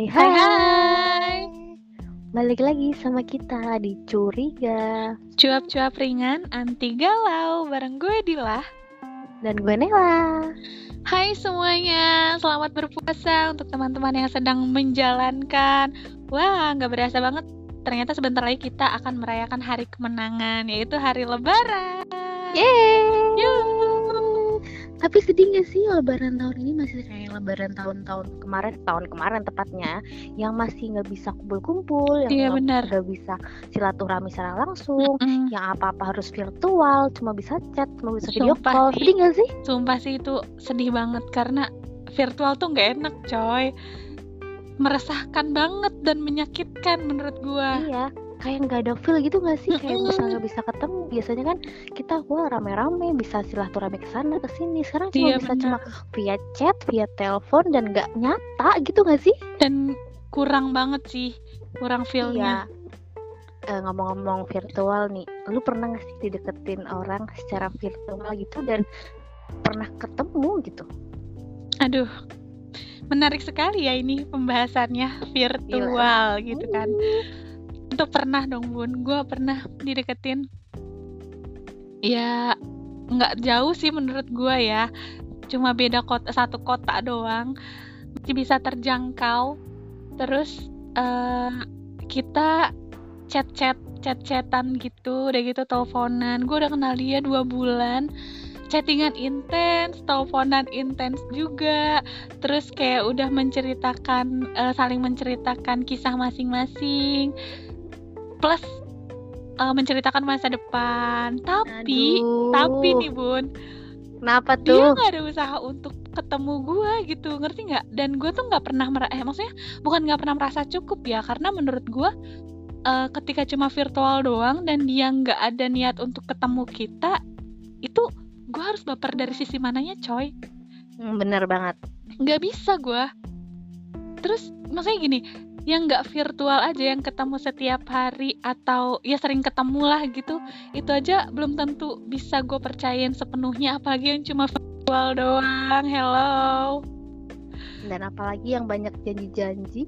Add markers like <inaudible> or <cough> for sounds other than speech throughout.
Hai Hai hai. hai. Balik lagi sama kita di Curiga Cuap-cuap ringan anti galau bareng gue Dila. dan gue Nela. Hai semuanya, selamat berpuasa untuk teman-teman yang sedang menjalankan. Wah, nggak berasa banget. Ternyata sebentar lagi kita akan merayakan hari kemenangan, yaitu hari Lebaran. Yeay. Yuhu. Tapi sedih gak sih Lebaran tahun ini masih kayak Lebaran tahun-tahun kemarin, tahun kemarin tepatnya, yang masih nggak bisa kumpul-kumpul, yang Iya, benar. nggak bisa silaturahmi secara langsung, Mm-mm. yang apa-apa harus virtual, cuma bisa chat, cuma bisa video Sumpah call. sih. Sedih gak sih? Sumpah sih itu sedih banget karena virtual tuh nggak enak, coy. Meresahkan banget dan menyakitkan menurut gua. Iya, kayak nggak ada feel gitu nggak sih? Kayak bisa nggak bisa ketemu. Biasanya kan kita wah rame-rame bisa silaturahmi ke sana ke sini. Sekarang cuma Iya, bisa cuma via chat, via telepon dan nggak nyata gitu nggak sih? dan kurang banget sih kurang feelnya Iya. Eh, ngomong-ngomong virtual nih, lu pernah nggak sih dideketin orang secara virtual gitu dan pernah ketemu gitu? aduh menarik sekali ya ini pembahasannya virtual gitu kan itu pernah dong bun. Gue pernah dideketin. Ya nggak jauh sih menurut gue ya. Cuma beda kota satu kota doang. Masih bisa terjangkau. Terus eh, kita chat chat chat chatan gitu. Udah gitu teleponan. Gue udah kenal dia dua bulan. Chattingan intens teleponan intens juga. Terus kayak udah menceritakan eh, saling menceritakan kisah masing-masing plus eh, menceritakan masa depan. Tapi Aduh, tapi nih bun. Kenapa dia tuh? nggak ada usaha untuk ketemu gue gitu ngerti nggak? Dan gue tuh nggak pernah mer- eh maksudnya bukan nggak pernah merasa cukup ya karena menurut gue eh, ketika cuma virtual doang dan dia nggak ada niat untuk ketemu kita itu gue harus baper dari sisi mananya coy. Hmm, bener banget. nggak bisa gue terus maksudnya gini yang nggak virtual aja yang ketemu setiap hari atau ya sering ketemu lah gitu itu aja belum tentu bisa gue percayain sepenuhnya apalagi yang cuma virtual doang. Hello. Dan apalagi yang banyak janji-janji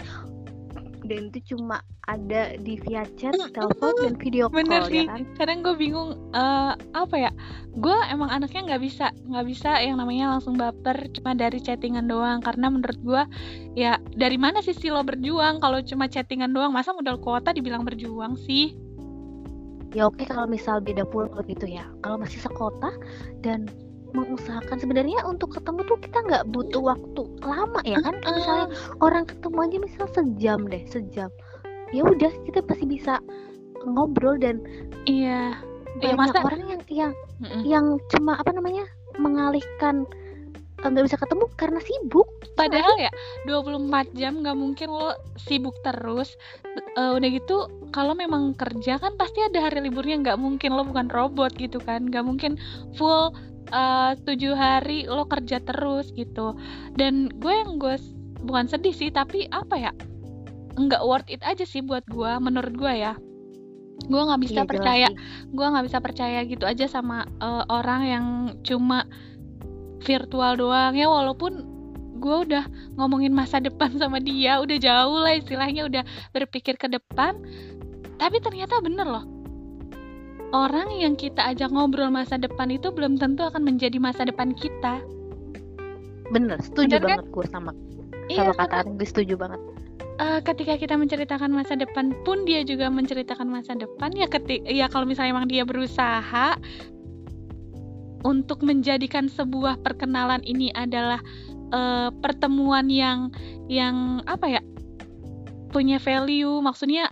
dan itu cuma ada di via chat, telepon dan video call bener ya sih. kan? kadang gue bingung eh, apa ya gue emang anaknya nggak bisa nggak bisa yang namanya langsung baper cuma dari chattingan doang. Karena menurut gue ya dari mana sih si lo berjuang? Kalau cuma chattingan doang masa modal kuota dibilang berjuang sih? Ya oke kalau misal beda pulau gitu ya. Kalau masih sekota dan mengusahakan sebenarnya untuk ketemu tuh kita nggak butuh waktu lama ya kan? Kayak misalnya orang ketemu aja misal sejam deh, sejam. Ya udah kita pasti bisa ngobrol dan iya Ya, banyak masa- orang yang yang Mm-mm. yang cuma apa namanya mengalihkan nggak bisa ketemu karena sibuk. Padahal ya 24 jam nggak mungkin lo sibuk terus. Eh, udah gitu kalau memang kerja kan pasti ada hari liburnya nggak mungkin lo bukan robot gitu kan. nggak mungkin full eh, tujuh hari lo kerja terus gitu. Dan gue yang gue bukan sedih sih tapi apa ya nggak worth it aja sih buat gue menurut gue ya. Gue nggak bisa jelas percaya gue nggak bisa percaya gitu aja sama eh, orang yang cuma virtual doang. Ya walaupun gue udah ngomongin masa depan sama dia udah jauh lah istilahnya udah berpikir ke depan. Tapi ternyata bener loh. Orang yang kita ajak ngobrol masa depan itu belum tentu akan menjadi masa depan kita. Bener, setuju Bener kan? banget gue sama iya sama karena kata gue setuju banget. eh, ketika kita menceritakan masa depan pun dia juga menceritakan masa depan. Ya ketik ya kalau misalnya emang dia berusaha untuk menjadikan sebuah perkenalan ini adalah eh, pertemuan yang yang apa ya punya value. Maksudnya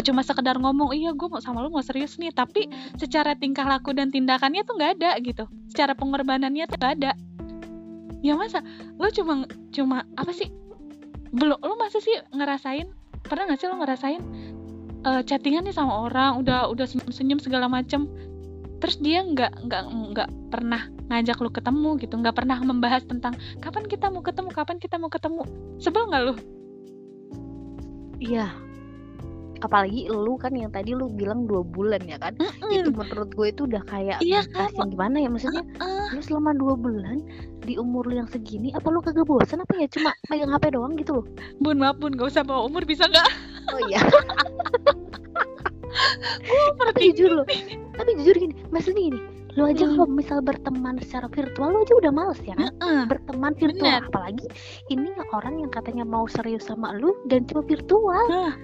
cuma sekedar ngomong iya gue mau sama lu mau serius nih. Tapi secara tingkah laku dan tindakannya tuh nggak ada gitu. Secara pengorbanannya tuh nggak ada. Ya masa lo cuma cuma apa sih? Belum lo masa sih ngerasain? Pernah nggak sih lo ngerasain eh, chattingan nih sama orang udah udah senyum senyum segala macem terus dia nggak nggak nggak pernah ngajak lu ketemu gitu nggak pernah membahas tentang kapan kita mau ketemu kapan kita mau ketemu. Sebel nggak lu? Iya. apalagi lu kan yang tadi lu bilang dua bulan ya kan? Mm-mm. itu menurut gue itu udah kayak Iya kan? gimana ya? Maksudnya Eh, lu selama dua bulan di umur lu yang segini apa lu kagak bosan? Apa ya? Cuma megang HP doang gitu loh. Bun maaf bun. Gak usah bawa umur bisa nggak? Oh iya <laughs> tapi Pergi. jujur lo tapi jujur gini maksudnya gini lu aja Hmm. kalau misal berteman secara virtual lu aja udah males ya kan Heeh. berteman virtual Bener. apalagi ini orang yang katanya mau serius sama lu dan cuma virtual Nah,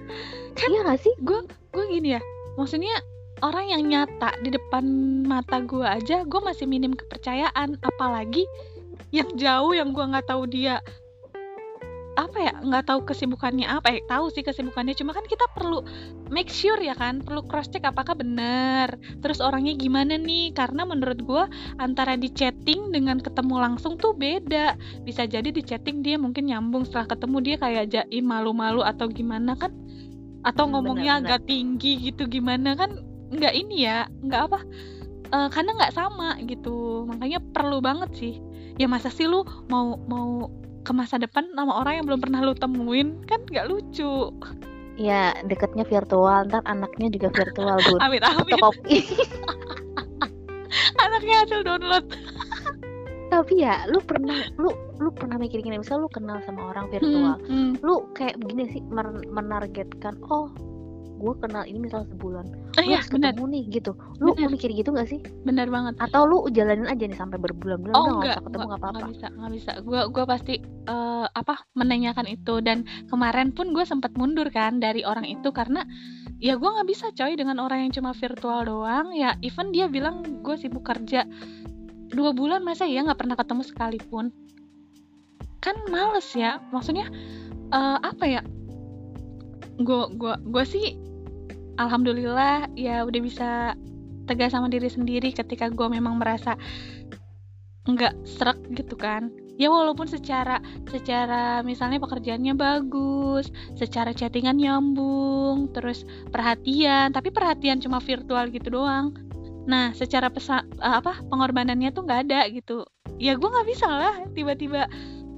iya gak sih gue gue gini ya maksudnya orang yang nyata di depan mata gue aja gue masih minim kepercayaan apalagi yang jauh yang gue nggak tahu dia apa ya nggak tahu kesibukannya apa ya tahu sih kesibukannya cuma kan kita perlu make sure ya kan perlu cross check apakah benar terus orangnya gimana nih karena menurut gue antara di chatting dengan ketemu langsung tuh beda bisa jadi di chatting dia mungkin nyambung setelah ketemu dia kayak jaim malu-malu atau gimana kan atau Hmm, ngomongnya benar-benar. agak tinggi gitu gimana kan nggak ini ya nggak apa eh, karena nggak sama gitu makanya perlu banget sih ya masa sih lu mau mau ke masa depan sama orang yang belum pernah lu temuin kan nggak lucu. Ya deketnya virtual ntar anaknya juga virtual bun amit amit anaknya hasil download. Tapi ya lu pernah lu lu pernah mikir gini misal lu kenal sama orang virtual Hmm, hmm. lu kayak begini sih men- menargetkan oh gue kenal ini misal sebulan Ah, lu iya ketemu nih gitu. Lu Benar. mikir gitu gak sih? Benar banget. Atau lu jalanin aja nih sampai berbulan-bulan oh udah enggak. usah ketemu nggak apa-apa. nggak bisa nggak bisa. Gua gua pasti eh, apa menanyakan itu. Dan kemarin pun gue sempat mundur kan dari orang itu karena ya gua nggak bisa coy dengan orang yang cuma virtual doang. Ya even dia bilang gue sibuk kerja dua bulan masa ya nggak pernah ketemu sekalipun? Kan males ya. Maksudnya eh, apa ya gua gua gua sih alhamdulillah ya udah bisa tegas sama diri sendiri ketika gua memang merasa nggak serak gitu kan. Ya walaupun secara secara misalnya pekerjaannya bagus secara chattingan nyambung terus perhatian tapi perhatian cuma virtual gitu doang. Nah secara pesa, eh, apa pengorbanannya tuh nggak ada gitu. Ya gue nggak bisa lah tiba-tiba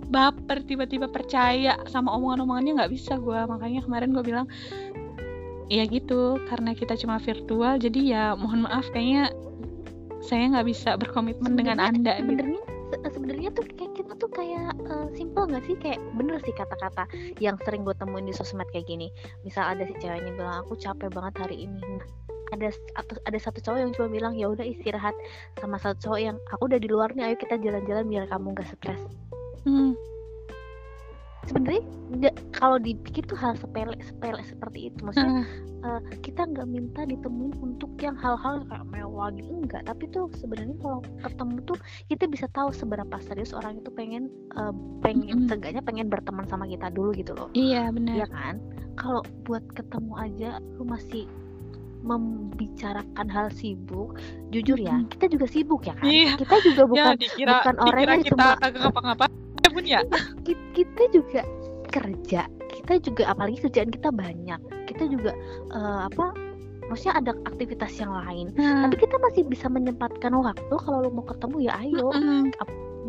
baper tiba-tiba percaya sama omongan-omongannya nggak bisa gue makanya kemarin gue bilang ya gitu karena kita cuma virtual jadi ya mohon maaf kayaknya saya nggak bisa berkomitmen dengan anda. gitu. sebenarnya se- sebenarnya tuh kayak kita tuh kayak eh, simple nggak sih? Kayak bener sih kata-kata yang sering gue temuin di sosmed kayak gini. Misal ada si ceweknya bilang aku capek banget hari ini. Nah ada ada satu cowok yang cuma bilang ya udah istirahat. Sama satu cowok yang aku udah di luar nih ayo kita jalan-jalan biar kamu gak stres Hmm, sebenarnya kalau dipikir tuh hal sepele sepele seperti itu. Maksudnya eh, eh, kita nggak minta ditemuin untuk yang hal-hal kayak mewah gitu enggak tapi tuh sebenarnya kalau ketemu tuh kita bisa tahu seberapa serius orang itu pengen eh, pengen Mm-mm. seenggaknya pengen berteman sama kita dulu gitu loh. Iya Iya benar kan? Kalau buat ketemu aja lu masih membicarakan hal sibuk jujur ya Mm-mm. kita juga sibuk ya kan? Iya. kita juga ya bukan dikira bukan orang yang kita cuma- kagak ngapa-ngapa ya. Ya ki- kita juga kerja kita juga apalagi kerjaan kita banyak. Kita juga eh, apa maksudnya ada aktivitas yang lain. Nah, tapi kita masih bisa menyempatkan waktu kalau lu mau ketemu ya ayo. Mm-mm.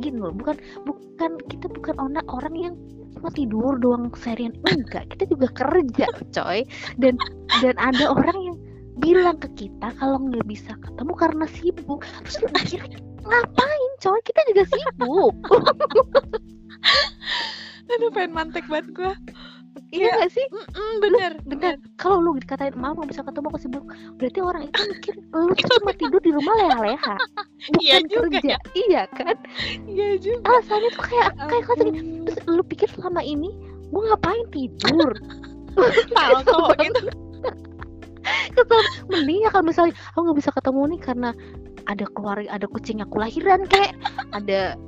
gini loh bukan bukan kita bukan orang orang yang cuma tidur doang seharian. Enggak kita juga kerja coy. Dan dan ada orang yang bilang ke kita kalau nggak bisa ketemu karena sibuk. Terus mikir ngapain coy? Kita juga sibuk <laughs> <laughs> aduh pengen mantek banget gue iya nggak sih? Mm-mm, bener bener. kalau lu dikatain mama bisa ketemu aku sibuk. Berarti orang itu mikir <laughs> lu tuh cuma tidur di rumah leha-leha. <laughs> Bukan Iya juga kerja. iya kan? Iya juga. Alasannya tuh kayak kayak kata gini terus lu pikir selama ini gue ngapain tidur? Tahu kok gitu kesel. Mending ya kalau misalnya aku nggak bisa ketemu nih karena ada keluarga ada kucing aku lahiran kayak. Ada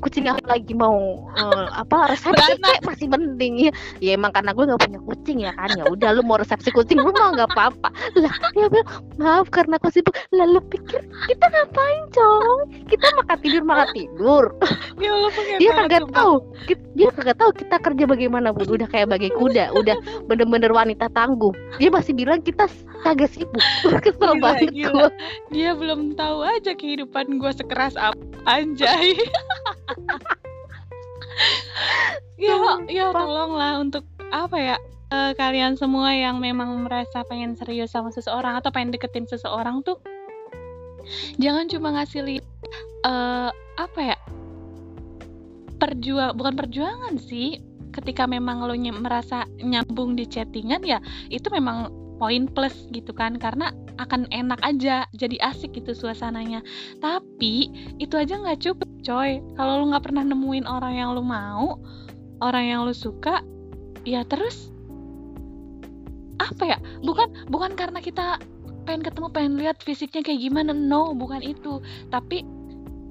kucing aku lagi mau eh, apa resepsi kayak masih mending. Ya ya emang karena gue nggak punya kucing ya kan. Ya udah lu mau resepsi kucing lu mau nggak apa-apa. Lah dia bilang maaf karena aku sibuk. Lalu pikir kita ngapain coy kita makan tidur makan tidur. <laughs> Ya dia kagak tahu. Dia kagak tahu kita kerja bagaimana bun udah kayak bagai kuda. Udah bener-bener wanita tangguh. Dia masih bilang kita kagak sibuk. <laughs> Kesel Gila, banget gila. gua. Dia belum tahu aja kehidupan gue sekeras apa anjay <laughs> ya ya tolonglah untuk apa ya uh, kalian semua yang memang merasa pengen serius sama seseorang atau pengen deketin seseorang tuh jangan cuma ngasih lihat uh, apa ya perjuang bukan perjuangan sih. Ketika memang lo ny merasa nyambung di chattingan ya itu memang poin plus gitu kan karena akan enak aja jadi asik gitu suasananya. Tapi itu aja nggak cukup coy. Kalau lo nggak pernah nemuin orang yang lo mau orang yang lo suka ya terus? Apa ya? Bukan bukan karena kita pengen ketemu pengen lihat fisiknya kayak gimana. No bukan itu. Tapi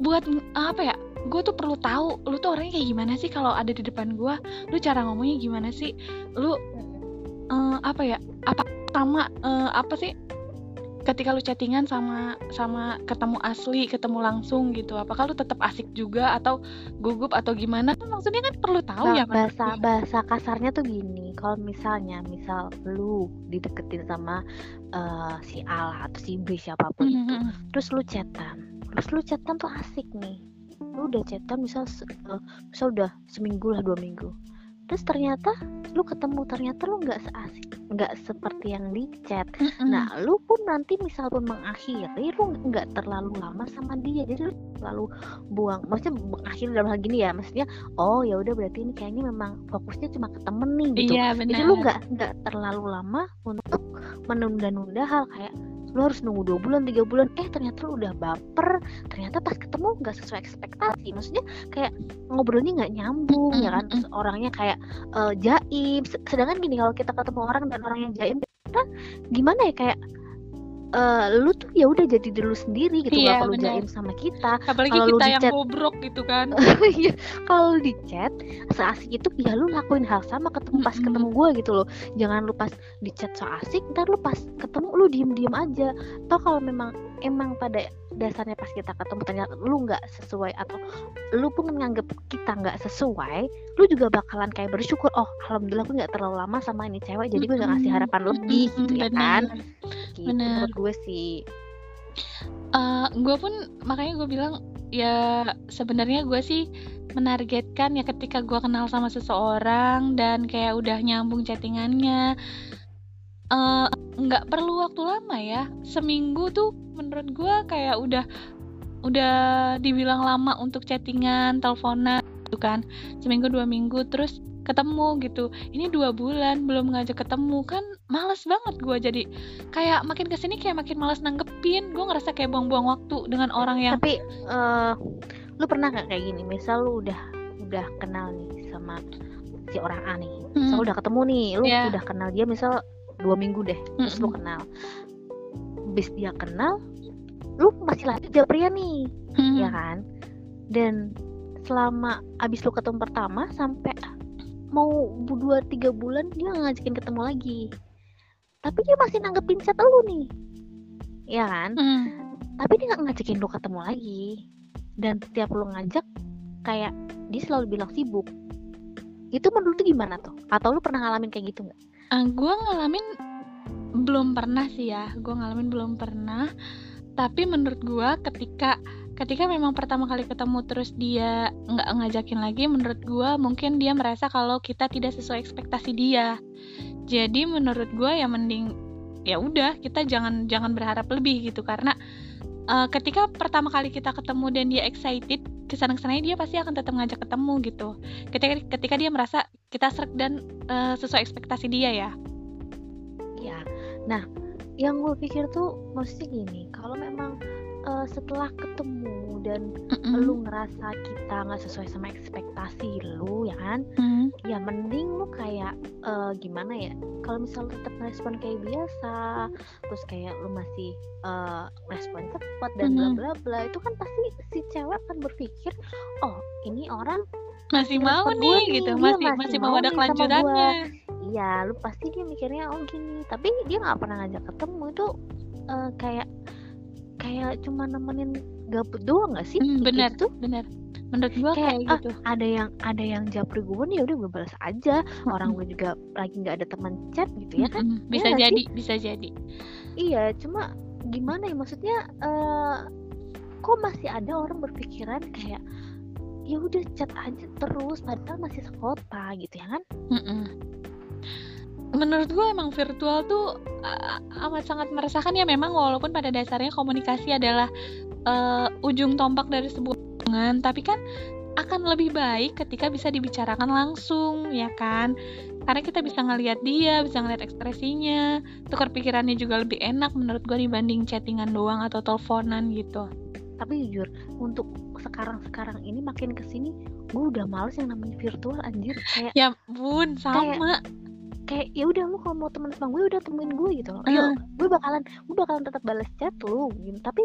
buat apa ya? Gue tuh perlu tahu lu tuh orangnya kayak gimana sih? Kalau ada di depan gue lu cara ngomongnya gimana sih? Lu uh, apa ya? Apa sama uh, apa sih ketika lu chattingan sama sama ketemu asli ketemu langsung gitu apakah lu tetap asik juga atau gugup atau gimana kan maksudnya kan perlu tahu nah, ya bahasa bahasa kasarnya tuh gini kalau misalnya misal lu dideketin sama uh, si A atau si B siapa pun mm -hmm. itu hmm, hmm. terus lu chatan terus lu chatan tuh asik nih lu udah chatan misal uh, misal udah seminggu lah dua minggu terus ternyata lu ketemu ternyata lu nggak seasik nggak seperti yang di chat. Mm -mm. nah lu pun nanti misal pun mengakhiri lu nggak terlalu lama sama dia. Jadi lu terlalu buang maksudnya mengakhiri dalam hal gini ya maksudnya oh ya udah berarti ini kayaknya memang fokusnya cuma ke temen nih gitu. Iya, jadi lu nggak nggak terlalu lama untuk menunda-nunda hal kayak lu harus nunggu dua bulan tiga bulan. Eh ternyata lu udah baper. Ternyata pas ketemu nggak sesuai ekspektasi. Maksudnya kayak ngobrolnya nggak nyambung ya kan? Terus orangnya kayak uh, jaim. Sedangkan gini kalau kita ketemu orang dan orang yang jaim kita gimana ya? Kayak uh, lu tuh ya udah jadi dulu sendiri gitu iya, gak perlu jaim sama kita. Apalagi kalo kita yang chat, bobrok gitu kan. <laughs> Iya, kalau di chat seasik itu ya lu lakuin hal sama ketemu pas ketemu gue gitu loh. Jangan lu pas di chat so asik ntar lu pas ketemu lu diem diem aja. Atau kalau memang emang pada dasarnya pas kita ketemu ternyata lu nggak sesuai atau lu pun menganggap kita nggak sesuai lu juga bakalan kayak bersyukur oh alhamdulillah gue nggak terlalu lama sama ini cewek jadi gue gak ngasih harapan lebih gitu ya kan? Gitu menurut gue sih. Uh, gue pun makanya gue bilang ya sebenarnya gue sih menargetkan ya ketika gue kenal sama seseorang dan kayak udah nyambung chattingannya Eh, nggak uh, perlu waktu lama ya. Seminggu tuh menurut gue kayak udah udah dibilang lama untuk chattingan teleponan gitu kan. Seminggu dua minggu terus ketemu gitu. Ini dua bulan belum ngajak ketemu kan males banget gue jadi kayak makin ke sini kayak makin males nanggepin. Gue ngerasa kayak buang-buang waktu dengan orang yang tapi uh, lu pernah nggak kayak gini? Misal lu udah udah kenal nih sama si orang A nih. Misal hmm. udah ketemu nih lu yeah. udah kenal dia misal dua minggu deh terus mm -hmm. lu kenal. Bis dia kenal lu masih lanjut japria nih mm. ya kan? Dan selama abis lu ketemu pertama sampai mau dua tiga bulan dia ngajakin ketemu lagi. Tapi dia masih nanggepin chat lu nih ya kan? Mm. tapi dia nggak ngajakin lu ketemu lagi. Dan setiap lu ngajak kayak dia selalu bilang sibuk. Itu menurut lu gimana tuh? Atau lu pernah ngalamin kayak gitu nggak Uh, gue ngalamin belum pernah sih ya, gue ngalamin belum pernah. Tapi menurut gue ketika ketika memang pertama kali ketemu terus dia nggak ngajakin lagi, menurut gue mungkin dia merasa kalau kita tidak sesuai ekspektasi dia. Jadi menurut gue ya mending ya udah kita jangan jangan berharap lebih gitu karena uh, ketika pertama kali kita ketemu dan dia excited ke sana ke sananya dia pasti akan tetap ngajak ketemu gitu. Ketika ketika dia merasa kita serak dan uh, sesuai ekspektasi dia ya. Ya nah yang gue pikir tuh maksudnya gini kalau memang uh, setelah ketemu dan mm-hmm. lu ngerasa kita nggak sesuai sama ekspektasi lu ya kan? Mm-hmm. ya mending lu kayak uh, gimana ya? Kalau misal tetap respon kayak biasa terus kayak lu masih uh, respon cepat dan mm-hmm. bla bla bla itu kan pasti si cewek akan berpikir oh ini orang masih mau nih gitu. Masih masih, masih mau ada kelanjutannya. Iya lu pasti dia mikirnya oh gini. Tapi dia nggak pernah ngajak ketemu itu uh, kayak kayak cuma nemenin gabut doang gak sih? Hmm, bener tuh, gitu? bener. Menurut gua kayak, kayak ah, gitu. ada yang ada yang japri gue ya udah gue balas aja. Hmm. Orang gue juga lagi nggak ada teman chat gitu ya kan? Hmm, bisa ya jadi, sih? bisa jadi. Iya, cuma gimana ya maksudnya uh, kok masih ada orang berpikiran kayak ya udah chat aja terus padahal masih sekota gitu ya kan? Mm -mm. Menurut gue emang virtual tuh uh, amat sangat meresahkan ya. Memang walaupun pada dasarnya komunikasi adalah uh, ujung tombak dari sebuah hubungan tapi kan akan lebih baik ketika bisa dibicarakan langsung ya kan? Karena kita bisa ngelihat dia bisa ngelihat ekspresinya tukar pikirannya juga lebih enak menurut gue dibanding chattingan doang atau teleponan gitu. Tapi jujur untuk sekarang-sekarang ini makin ke sini gue udah males yang namanya virtual anjir. Kayak ya bun sama. kayak ya udah lu kalau mau temen sama gue udah temuin gue gitu loh. Yuk, gue bakalan gue bakalan tetap balas chat lu gitu. Tapi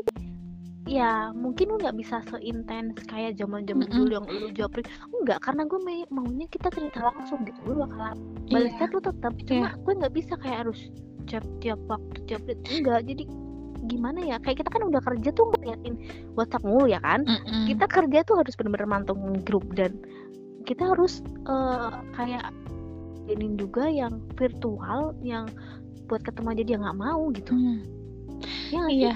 ya mungkin lu nggak bisa seintens kayak zaman zaman mm -mm. dulu yang lu jawab enggak karena gue maunya kita cerita langsung gitu gue bakalan balas yeah. chat lu tetap cuma yeah. gue nggak bisa kayak harus chat tiap waktu tiap detik enggak jadi gimana ya kayak kita kan udah kerja tuh ngeliatin WhatsApp mulu ya kan mm -mm. kita kerja tuh harus benar-benar mantengin grup dan kita harus uh, kayak ini juga yang virtual yang buat ketemu aja dia nggak mau gitu. Hmm. ya iya.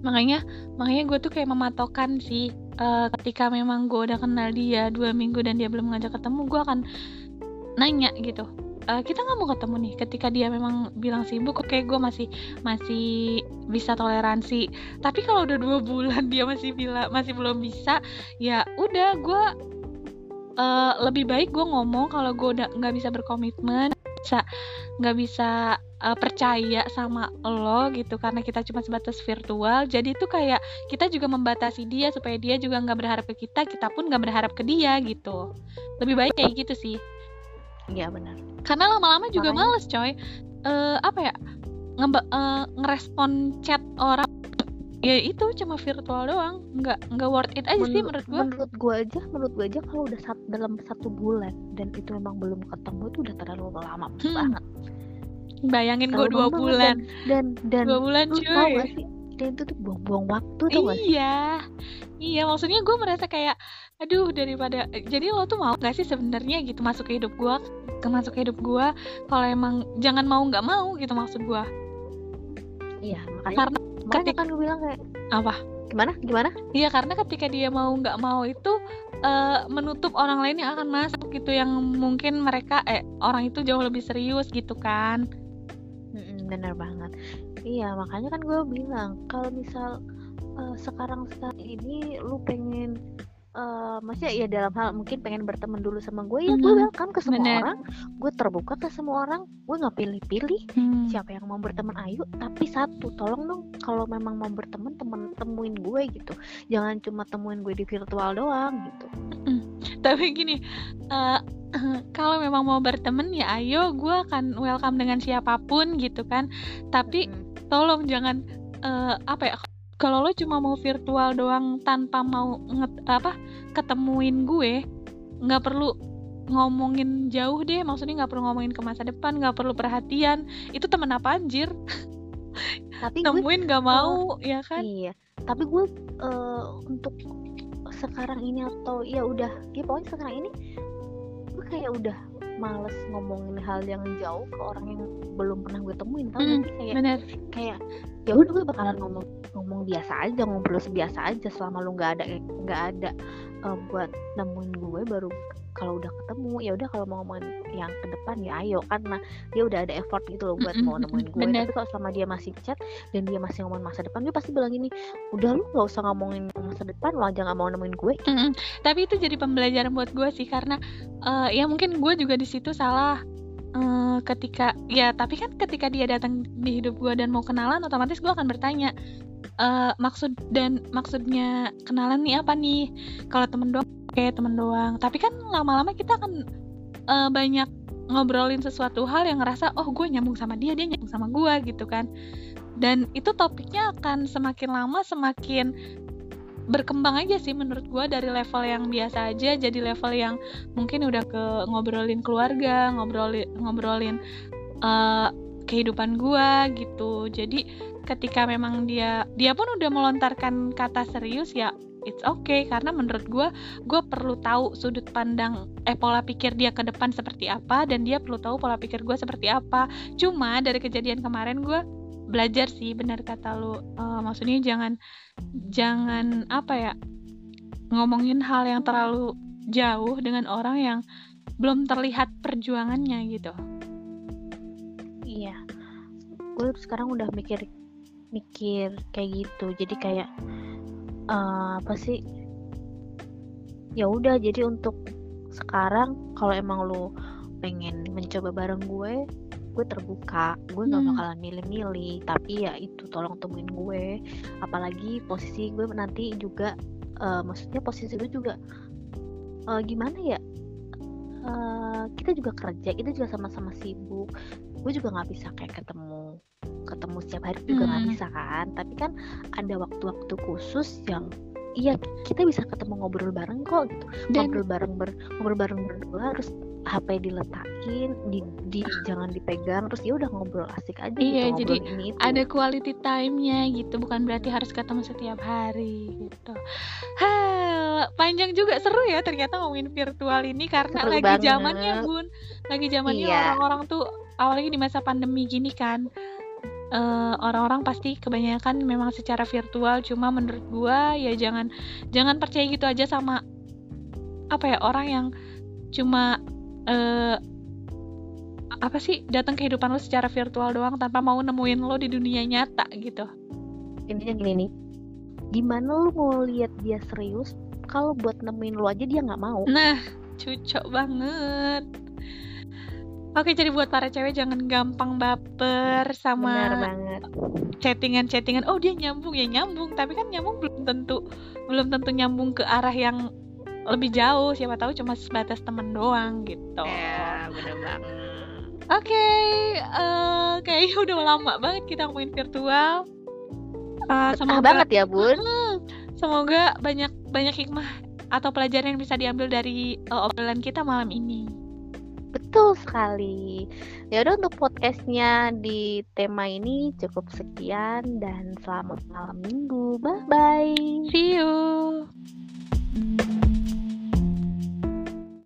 makanya makanya gue tuh kayak mematokkan sih uh, ketika memang gue udah kenal dia dua minggu dan dia belum ngajak ketemu gue akan nanya gitu uh, kita nggak mau ketemu nih? Ketika dia memang bilang sibuk oke okay, gue masih masih bisa toleransi. Tapi kalau udah dua bulan dia masih bilang masih belum bisa ya udah gue uh, lebih baik gue ngomong kalau gue udah nggak bisa berkomitmen bisa nggak bisa uh, percaya sama lo gitu karena kita cuma sebatas virtual. Jadi itu kayak kita juga membatasi dia supaya dia juga nggak berharap ke kita kita pun nggak berharap ke dia gitu. Lebih baik kayak gitu sih. Iya benar. Karena lama-lama juga Makanya. males coy. Uh, apa ya? Nge uh, ngerespon chat orang ya itu cuma virtual doang. Nggak nggak worth it aja menurut, sih menurut gue menurut gue aja menurut gue aja kalau udah sat, dalam satu bulan dan itu memang belum ketemu itu udah terlalu lama hmm. banget. Bayangin gue dua bulan. dan, dan dan dua bulan cuy. tahu gak sih dan itu tuh buang-buang waktu tuh iya. Iya maksudnya gue merasa kayak aduh daripada jadi lo tuh mau gak sih sebenarnya gitu masuk ke hidup gue ke masuk ke hidup gue kalau emang jangan mau nggak mau gitu maksud gue iya makanya karena ketika kan gue bilang kayak apa? Gimana? Gimana? Iya karena ketika dia mau nggak mau itu uh, menutup orang lain yang akan masuk gitu yang mungkin mereka eh orang itu jauh lebih serius gitu kan. Mm bener banget. Iya makanya kan gue bilang kalau misal uh, sekarang saat ini lu pengen uh, maksudnya ya dalam hal mungkin pengen berteman dulu sama gue ya gue welcome ke semua Bener. orang. Gue terbuka ke semua orang gue nggak pilih-pilih. Mm. siapa yang mau berteman ayo. Tapi satu tolong dong kalau memang mau berteman temen temuin gue gitu. Jangan cuma temuin gue di virtual doang gitu. Mm. tapi gini uh, <clears throat> kalau memang mau berteman ya ayo gue akan welcome dengan siapa pun gitu kan. Tapi tolong jangan uh, apa ya kalau lo cuma mau virtual doang tanpa mau nget apa ketemuin gue nggak perlu ngomongin jauh deh. Maksudnya nggak perlu ngomongin ke masa depan nggak perlu perhatian. Itu temen apa anjir? Tapi <laughs> nemuin nggak mau uh, ya kan? Iya. Tapi gue uh, untuk sekarang ini atau ya udah ya pokoknya sekarang ini gue kayak udah males ngomongin hal yang jauh ke orang yang belum pernah gue temuin tau mm, kayak bener. kayak ya udah gue bakalan ngomong ngomong biasa aja ngobrol sebiasa aja selama lu nggak ada nggak ada uh, buat nemuin gue baru kalau udah ketemu ya udah kalau mau ngomongin yang ke depan ya ayo karena dia udah ada effort gitu loh buat mm -hmm. mau nemuin gue Bener. tapi kalau selama dia masih chat dan dia masih ngomongin masa depan dia pasti bilang gini udah lu gak usah ngomongin masa depan lo aja gak mau nemuin gue mm -hmm. tapi itu jadi pembelajaran buat gue sih karena uh, ya mungkin gue juga di situ salah uh, ketika ya tapi kan ketika dia datang di hidup gue dan mau kenalan otomatis gue akan bertanya uh, maksud dan maksudnya kenalan nih apa nih kalau temen doang kayak temen doang. Tapi kan lama-lama kita akan uh, banyak ngobrolin sesuatu hal yang ngerasa oh gue nyambung sama dia dia nyambung sama gue gitu kan. Dan itu topiknya akan semakin lama semakin berkembang aja sih menurut gue dari level yang biasa aja jadi level yang mungkin udah ke ngobrolin keluarga ngobrolin ngobrolin uh, kehidupan gue gitu. Jadi ketika memang dia dia pun udah melontarkan kata serius ya it's okay karena menurut gue gue perlu tahu sudut pandang eh pola pikir dia ke depan seperti apa dan dia perlu tahu pola pikir gue seperti apa. Cuma dari kejadian kemarin gue belajar sih benar kata lu. Uh, maksudnya jangan jangan apa ya ngomongin hal yang terlalu jauh dengan orang yang belum terlihat perjuangannya gitu. Iya. Gue sekarang udah mikir mikir kayak gitu. Jadi kayak uh, apa sih? Ya udah jadi untuk sekarang kalau emang lu pengen mencoba bareng gue gue terbuka. Gue nggak Hmm. bakalan milih-milih tapi ya itu tolong temuin gue. Apalagi posisi gue nanti juga eh, maksudnya posisi gue juga eh, gimana ya Eh, kita juga kerja kita juga sama-sama sibuk. Gue juga nggak bisa kayak ketemu ketemu setiap hari juga nggak Hmm. bisa kan. Tapi kan ada waktu-waktu khusus yang iya kita bisa ketemu ngobrol bareng kok gitu. Dan ngobrol bareng ber, ngobrol bareng berdua terus HP diletakin di, di jangan dipegang terus ya udah ngobrol asik aja Iya, gitu jadi ini itu. ada quality time-nya gitu, bukan berarti harus ketemu setiap hari gitu. Panjang juga seru ya ternyata ngomongin virtual ini karena Seru lagi banget. zamannya Bun, lagi zamannya Iya. orang-orang tuh apalagi di masa pandemi gini kan. eh, orang-orang pasti kebanyakan memang secara virtual cuma menurut gua ya jangan jangan percaya gitu aja sama apa ya orang yang cuma eh apa sih datang ke kehidupan lo secara virtual doang tanpa mau nemuin lo di dunia nyata gitu. intinya gini nih gimana lu mau lihat dia serius kalau buat nemuin lu aja dia nggak mau Nah, cucok banget. Oke, jadi buat para cewek jangan gampang baper benar sama banget chattingan-chattingan. Oh, dia nyambung ya nyambung, tapi kan nyambung belum tentu belum tentu nyambung ke arah yang lebih jauh. Siapa tahu cuma sebatas temen doang gitu. ya benar banget Oke, eh, kayaknya udah lama banget kita ngomongin virtual. Eh, betah semoga banget ya bun Hmm, semoga banyak banyak hikmah atau pelajaran yang bisa diambil dari eh, obrolan kita malam ini. betul sekali ya udah untuk podcastnya di tema ini cukup sekian dan selamat malam minggu bye bye See you.